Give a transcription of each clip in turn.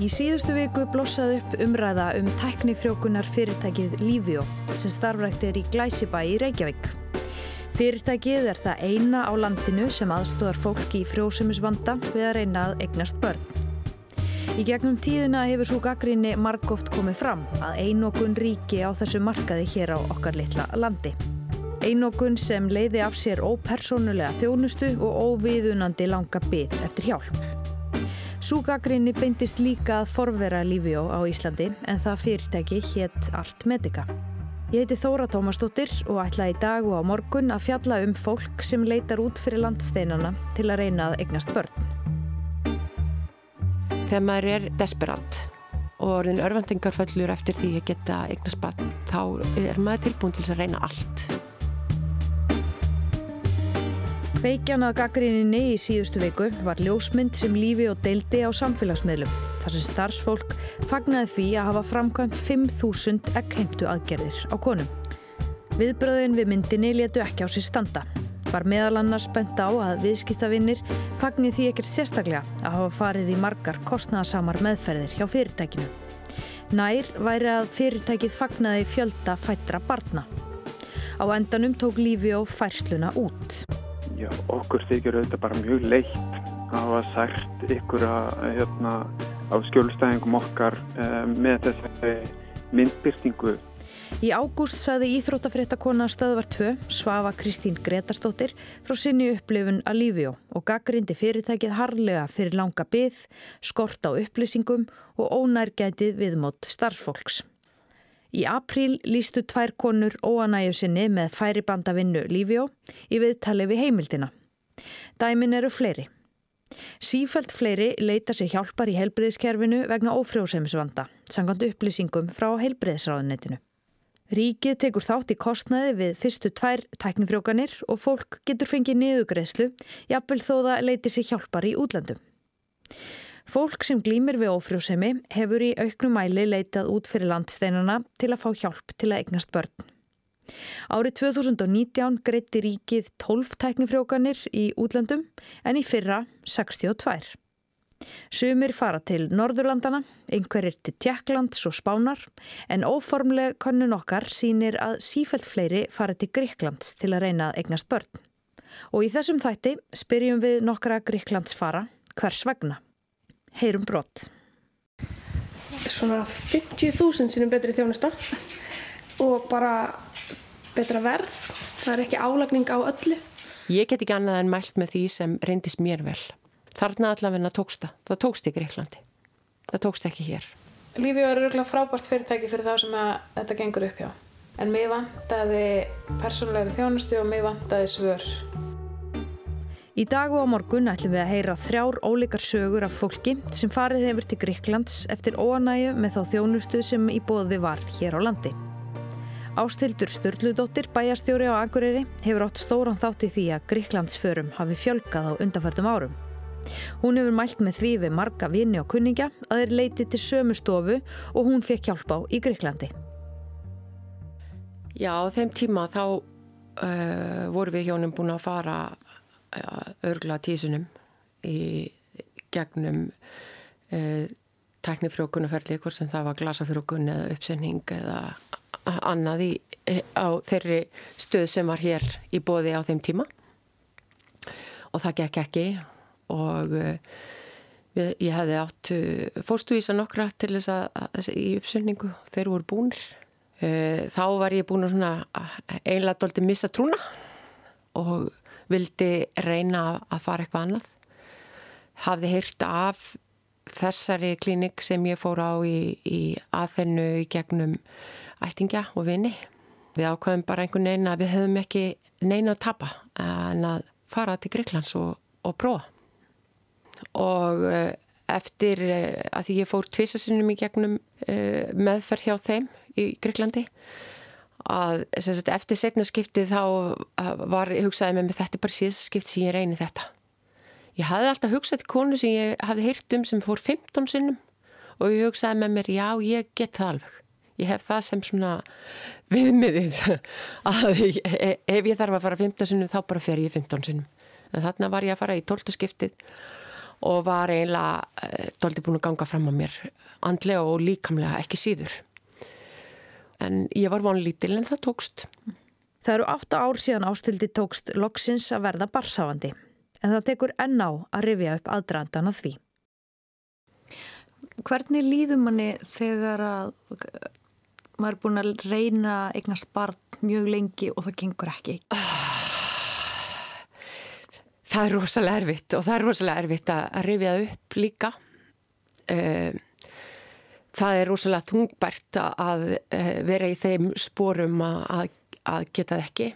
Í síðustu viku blossaði upp umræða um tæknifrjókunar fyrirtækið Livio sem starfrækt er í Glæsibæ í Reykjavík. Fyrirtækið er það eina á landinu sem aðstóðar fólki í frjósumisvanda við að reyna að eignast börn. Í gegnum tíðina hefur svo gaggrinni margóft komið fram að einokun ríki á þessu markaði hér á okkar litla landi. Einokun sem leiði af sér ópersónulega þjónustu og óviðunandi langa byggð eftir hjálp. Súgagrinni beindist líka að forvera Lífjó á Íslandi en það fyrirtæki hétt Art Medica. Ég heiti Þóra Tómasdóttir og ætla í dag og á morgun að fjalla um fólk sem leitar út fyrir landsteinana til að reyna að eignast börn. Þegar maður er desperant og orðin örfandingarföllur eftir því að geta eignast börn þá er maður tilbúin til að reyna allt. Veikjan að gaggríninni í síðustu viku var ljósmynd sem lífi og deildi á samfélagsmiðlum þar sem starfsfólk fagnaði því að hafa framkvæmt 5.000 ekkheimtu aðgerðir á konum. Viðbröðin við myndinni letu ekki á sér standa. Var meðal annars bent á að viðskiptavinnir fagnir því ekkert sérstaklega að hafa farið í margar kostnæðasamar meðferðir hjá fyrirtækinu. Nær væri að fyrirtækið fagnaði fjölda fættra barna. Á endanum tók lífi og færsluna út. Já, okkur þykir auðvitað bara mjög leitt að hafa sært ykkur að, hérna, á skjólustæðingum okkar eh, með þessari myndbyrtingu. Í ágúst sagði Íþróttafréttakona stöðvar 2, Svafa Kristín Gretarstóttir, frá sinni upplifun að Lífjó og gaggrindi fyrirtækið harlega fyrir langa byggð, skort á upplýsingum og ónærgætið viðmót starfsfólks. Í apríl lístu tvær konur óanæju sinni með færibandavinnu Lífjó í viðtali við heimildina. Dæmin eru fleiri. Sífælt fleiri leita sér hjálpar í heilbreyðskerfinu vegna ófrjóðsefnisvanda, sangand upplýsingum frá heilbreyðsráðunetinu. Ríkið tekur þátt í kostnaði við fyrstu tvær tæknifrjókanir og fólk getur fengið niðugreðslu, jafnvel þó það leiti sér hjálpar í útlandum. Fólk sem glýmir við ófrjósemi hefur í auknum mæli leitað út fyrir landsteinana til að fá hjálp til að eignast börn. Árið 2019 greitti ríkið 12 tæknifrjókanir í útlandum en í fyrra 62. Sumir fara til Norðurlandana, einhverjir til Tjekklands og Spánar en óformlega kannun okkar sínir að sífælt fleiri fara til Gríklands til að reyna að eignast börn. Og í þessum þætti spyrjum við nokkra Gríklands fara hvers vegna. Heyrum brott. Svona 50.000 sinum betri þjónusta og bara betra verð. Það er ekki álagning á öllu. Ég get ekki annað en mælt með því sem reyndist mér vel. Þarna allavegna tókst það. Það tókst í Greiklandi. Það tókst ekki hér. Lífið var öruglega frábært fyrirtæki fyrir þá sem þetta gengur upp hjá. En mér vantaði persónulegri þjónustu og mér vantaði svör. Í dag og á morgun ætlum við að heyra þrjár ólíkar sögur af fólki sem farið hefur til Gríklands eftir óanægu með þá þjónustu sem í bóði var hér á landi. Ástildur Sturludóttir, bæjastjóri á Akureyri, hefur átt stóran þátt í því að Gríklandsförum hafi fjölgað á undanfærdum árum. Hún hefur mælt með því við marga vini og kunningja að þeir leiti til sömu stofu og hún fekk hjálp á í Gríklandi. Já, á þeim tíma þá uh, voru við hjónum búin að fara örgla tísunum í gegnum uh, tæknifrjókunarferli hvort sem það var glasafrjókun eða uppsenning eða annað í, á þeirri stöð sem var hér í bóði á þeim tíma. Og það gekk ekki og við, ég hefði átt uh, fórstúísa nokkra til þess að í uppsenningu þeir voru búnir. Þá var ég búin að einlega doldi missa trúna og vildi reyna að fara eitthvað annað. Hafði hýrt af þessari klínik sem ég fór á í, í aðhennu í gegnum ættingja og vini. Við ákvæðum bara einhvern veginn að við hefðum ekki neina að tapa en að fara til Greiklands og, og prófa. Og eh, eftir eh, að því ég fór tvisasinnum í gegnum eh, meðferð hjá þeim í Greiklandi að sagt, eftir setna skiptið þá var ég hugsaði með mig þetta er bara síðast skipt sem ég reyni þetta. Ég hafði alltaf hugsað til konu sem ég hafði heyrt um sem fór 15 sinnum og ég hugsaði með mér já ég get það alveg. Ég hef það sem svona viðmiðið að ef ég þarf að fara 15 sinnum þá bara fer ég 15 sinnum. En þarna var ég að fara í 12 skiptið og var eiginlega uh, doldi búin að ganga fram á mér andlega og líkamlega ekki síður. En ég var vonlítil en það tókst. Það eru 8 ár síðan ástildi tókst loksins að verða barsafandi en það tekur enn á að rifja upp aðdraðan að því. Hvernig líður manni þegar að maður er búin að reyna eignast barn mjög lengi og það gengur ekki? Það er rosalega erfitt og það er rosalega erfitt að rifja upp líka. Eh, það er rosalega þungbært að eh, vera í þeim spórum að, að geta það ekki.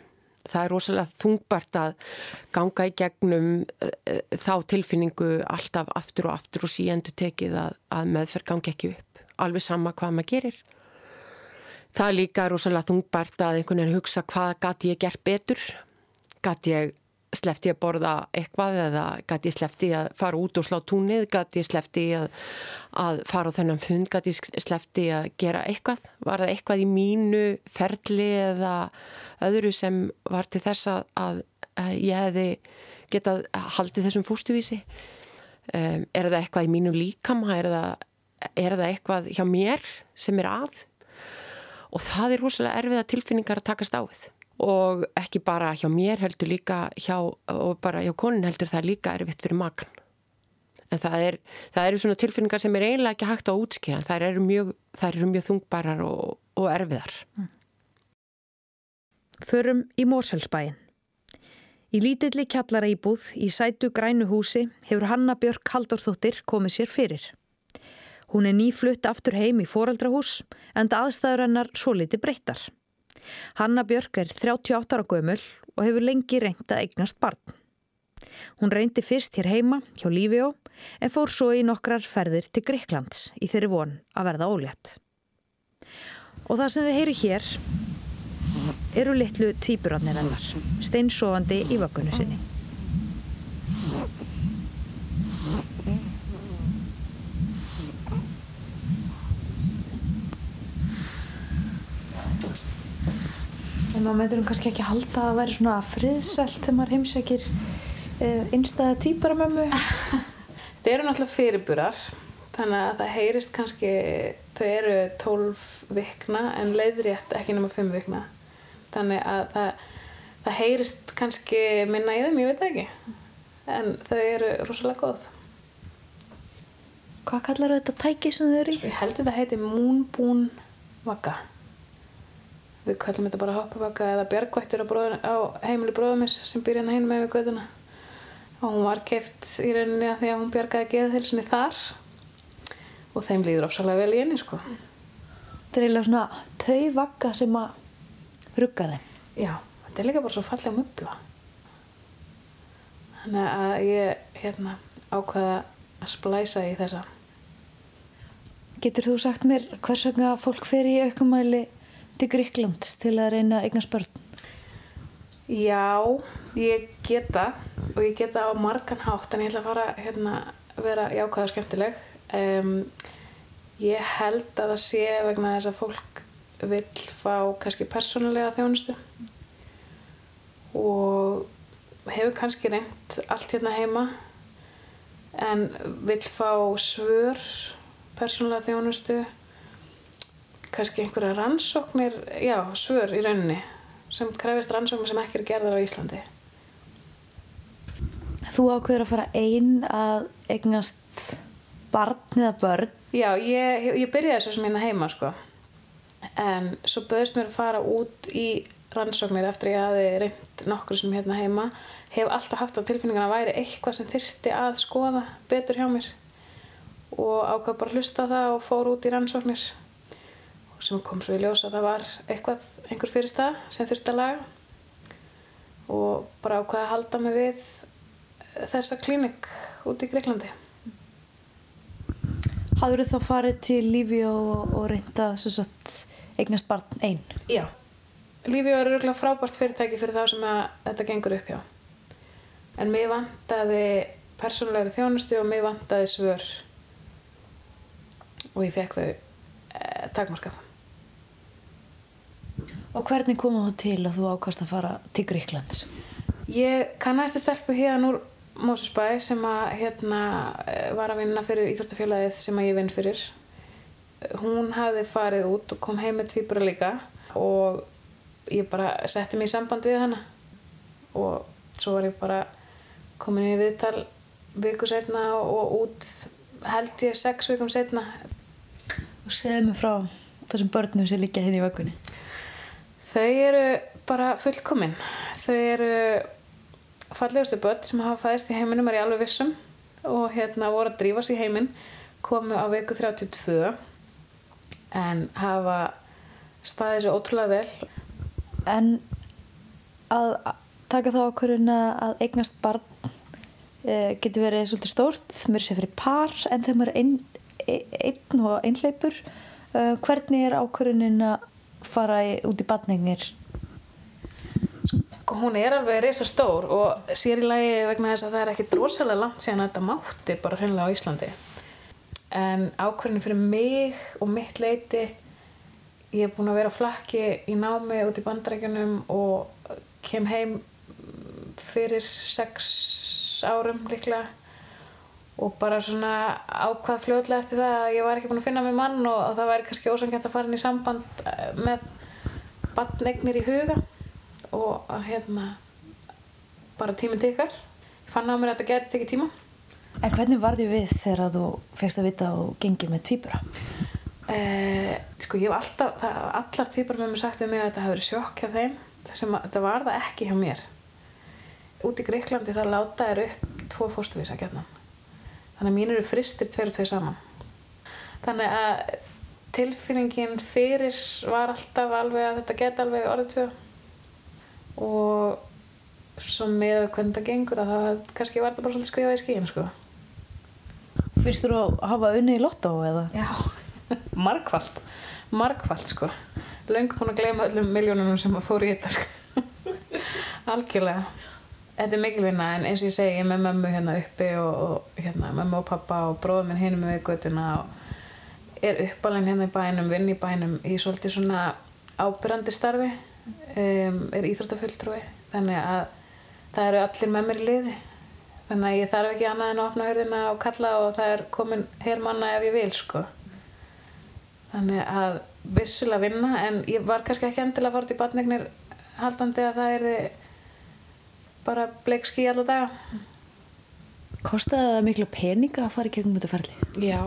Það er rosalega þungbært að ganga í gegnum eh, þá tilfinningu alltaf aftur og aftur og síendu tekið að, að meðferð gangi ekki upp. Alveg sama hvað maður gerir. Það er líka rosalega þungbært að einhvern veginn hugsa hvað gæti ég gert betur. Gæti ég slefti að borða eitthvað eða gæti slefti að fara út og slá túnið, gæti slefti að, að fara á þennan fund, gæti slefti að gera eitthvað. Var það eitthvað í mínu ferli eða öðru sem var til þess að, ég hefði getað haldið þessum fústuvísi? Um, er það eitthvað í mínu líkama? Er það, er það eitthvað hjá mér sem er að? Og það er rosalega erfiða tilfinningar að takast á við og ekki bara hjá mér heldur líka hjá, og bara hjá konin heldur það líka erfitt fyrir makan. En það, er, það eru svona tilfinningar sem er eiginlega ekki hægt á útskýra, það eru mjög, það eru mjög þungbærar og, og erfiðar. Mm. Förum í Mórsfellsbæin. Í lítilli kjallara íbúð í sætu grænu húsi hefur Hanna Björk Halldórsdóttir komið sér fyrir. Hún er nýflutt aftur heim í foreldrahús en aðstæður hennar svo liti breyttar. Hanna Björk er 38 ára gömul og hefur lengi reynd að eignast barn. Hún reyndi fyrst hér heima hjá Lífió en fór svo í nokkrar ferðir til Greiklands í þeirri von að verða ólétt. Og það sem þið heyri hér eru litlu tvíburarnir hennar, steinsofandi í vöggunni sinni. En maður myndir um kannski ekki að halda að það væri svona friðsælt þegar maður heimsækir einstæða týparamömmu. Það eru náttúrulega fyrirburar, þannig að það heyrist kannski, þau eru 12 vikna en leiðrétt ekki nema 5 vikna. Þannig að það, það heyrist kannski minna í þeim, ég veit ekki. En þau eru rosalega góð. Hvað kallar þetta tæki sem þau eru í? Ég held þetta heiti Moonboon Vaka við kallum þetta bara hoppavaka eða björgvættir á, á heimili bróðumins sem býr hérna hinn með við göduna og hún var keift í rauninni að því að hún björgaði geðhilsinni þar. Og þeim líður ofsalega vel í henni sko. Þetta er eiginlega svona tauðvaka sem að rugga þeim. Já, þetta er líka bara svo fallega mubla þannig að ég hérna ákvaða að splæsa í þessa. Getur þú sagt mér hvers vegna fólk fer í aukumæli til Gríklands til að reyna að eignast börn? Já, ég geta og ég geta á margan hátt en ég ætla að fara hérna að vera jákvæða og skemmtileg. Um, ég held að það sé vegna þess að fólk vil fá kannski persónulega þjónustu og hefur kannski reynd allt hérna heima en vil fá svör persónulega þjónustu kannski einhverja rannsóknir, já, svör í rauninni sem krefist rannsóknir sem ekki er gerðar á Íslandi. Þú ákveður að fara einn að eignast barn eða börn? Já, ég, ég byrjaði svo sem hérna heima sko en svo böðist mér að fara út í rannsóknir eftir að ég hafi reynd nokkur sem hérna heima hef alltaf haft á tilfinningan að væri eitthvað sem þyrsti að skoða betur hjá mér og ákvað bara hlusta það og fór út í rannsóknir sem kom svo í ljós að það var eitthvað, einhver fyrirstað sem þurfti að laga og bara ákvaði að halda mig við þessa klínik út í Greiklandi. Hafður þú þá farið til Lífi og, reynda eignast barn einn? Já, Lífi er örgulega frábært fyrirtæki fyrir þá sem þetta gengur upp hjá. En mér vantaði persónulegri þjónustu og mér vantaði svör og ég fekk þau eh, takmarkað. Og hvernig kom það til að þú ákast að fara til Gríklands? Ég kannast að stelpu hérna úr Mósusbæ sem að hérna var að vinna fyrir Íþróttafélagið sem að ég vinn fyrir. Hún hafði farið út og kom heim með tvíbura líka og ég bara setti mig í samband við hana. Og svo var ég bara komin í viðtal viku setna og út held ég sex vikum setna og segðu mig frá þessum börnum sem líka hérna í vöggunni þau eru bara fullkominn þau eru fallegustu börn sem hafa fæðist í heiminum er ég alveg vissum og hérna voru að drífa sér í heiminn komu á viku 32 en hafa staðið sér ótrúlega vel. En að taka þá okkurinn að eignast barn e, getur verið svolítið stórt mér sé fyrir par en maður er ein, einn og einhleipur e, hvernig er ákvörðunin að fara í, út í barningir? Sko, hún er alveg reysa stór og sér í lagi vegna þess að það er ekki drosalega langt síðan að þetta mátti bara hreinlega á Íslandi en ákvörðin fyrir mig og mitt leiti ég hef búin að vera á flakki í námi út í bandrækjunum og kem heim fyrir sex árum líklega og bara svona ákvað fljóðlega eftir það að ég var ekki búin að finna mig mann og, og það væri kannski ósangjönd að fara inn í samband eh, með bandnegnir í huga. Og að hérna bara tíminn tikkar ég fann á mér að þetta geti tekið tíma. En hvernig var því við þegar þú fegst að vita og gengið með tvýbura? Eh, sko ég hef alltaf, það, allar týpar með mér sagt við mig að þetta hafi verið sjokk hjá þeim. Sem að, það var það ekki hjá mér. Út í Greiklandi þá láta er upp tvo fórstuvísa gætnan þannig að mín eru fristir tveir og tveir saman. Þannig að tilfinningin fyrir var alltaf alveg að þetta geti alveg orðið tvö. Og svo með hvernig það gengur að það kannski var þetta bara svolítið skrifað í skíin sko. Fyrst þú að hafa unni í lottó eða? Já. Margfald margfald sko. Löngu búin að gleyma öllum miljónunum sem að fór í þetta sko. Algjörlega þetta er mikil vinna en eins og ég segi ég er með mömmu hérna uppi og, og hérna mömmu og pappa og bróðum minn hinn með göttuna og er uppalinn hérna í bænum vinn í bænum í svolítið svona ábyrrandi starfi um, er íþróttafulltrúi. Þannig að það eru allir með mér í liði. Þannig að ég þarf ekki annað en að opna hörðina og kalla og það er komin hér manna ef ég vil sko. Þannig að vissulega vinna en ég var kannski ekki endilega út í batnegnir haldandi að það er bara bleik skí alla daga. Kostaði það miklu peninga að fara í gegnum þetta ferli? Já,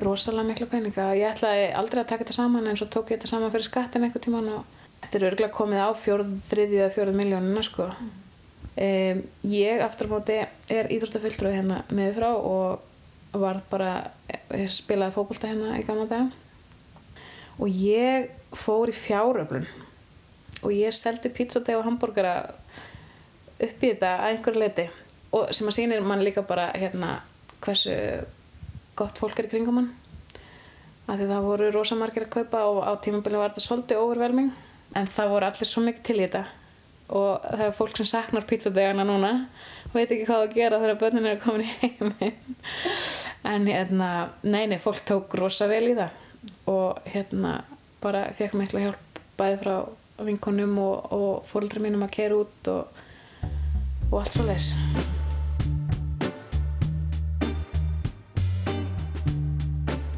rosalega miklu peninga. Ég ætlaði aldrei að taka þetta saman en svo tók ég þetta saman fyrir skattin eitthvað tíman og þetta er örgulega komið á fjórð, þriðið eða fjórð miljónuna sko. Um, ég aftur á móti er íþróttafulltrúi hérna með frá og var bara ég spilaði fókbalta hérna í gamla dag og ég fór í fjáröflun. Og ég seldi pizzadeg og hambúrgara upp í þetta að einhverju leiti og sem að sýnir mann líka bara hérna hversu gott fólk er í kringum mann af því það voru rosamarkir að kaupa og á tímabili var þetta svolítið overvelming en það voru allir svo mikið til í þetta. Og það er fólk sem saknar pizzadegana núna veit ekki hvað að gera þegar börnun eru komin í heiminn. En hérna, neini, fólk tók rosa vel í það. Og hérna bara fekk mér eitthvað hjálp bæði frá vinkonum og, og fólkdra mínum að kera út og, og allt svo les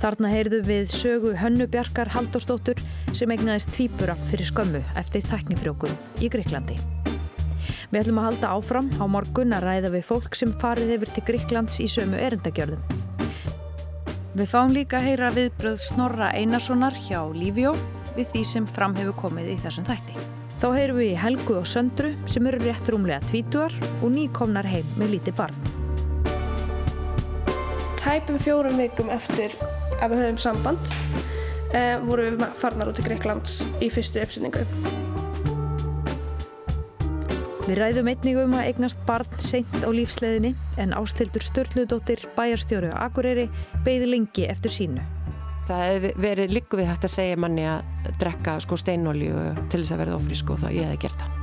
Þarna heyrðu við sögu Hönnu Bjarkar Haldóstóttur sem egnaðist tvíbura fyrir skömmu eftir tæknifrjókun í Greiklandi. Við ætlum að halda áfram á morgun að ræða við fólk sem farið hefur til Greiklands í sömu erindagjörðum. Við fáum líka að heyra viðbröð Snorra Einarssonar hjá Lífjó við því sem fram hefur komið í þessum þætti. Þá heyrum við Helgu og Söndru sem eru rétt rúmlega tvítuar og nýkomnar heim með líti barn. Tæpum fjórum vikum eftir að við höfum samband eh, vorum við farnar út í Greiklands í fyrstu uppsendingu. Við ræðum einnig um að eignast barn seint á lífsleðinni en ástildur Sturludóttir bæjarstjóru á Akureyri beigði lengi eftir sínu. Það hefði verið líku við hægt að segja manni að drekka sko steinolju til þess að verða ofrísk og það ég hefði gert það.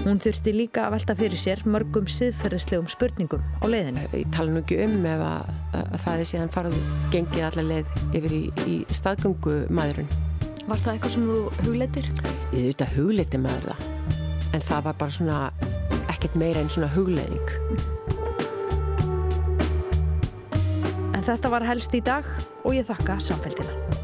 Hún þurfti líka að velta fyrir sér mörgum siðferðislegum spurningum á leiðinu. Ég tala nú ekki um ef að, að það er síðan farað gengið allar leið yfir í, í staðgöngu maðurinn. Var það eitthvað sem þú hugleitir? Ég auðvitað hugleiti maður það en það var bara svona ekkert meira en svona hugleðing þetta var helst í dag og ég þakka samfélgina.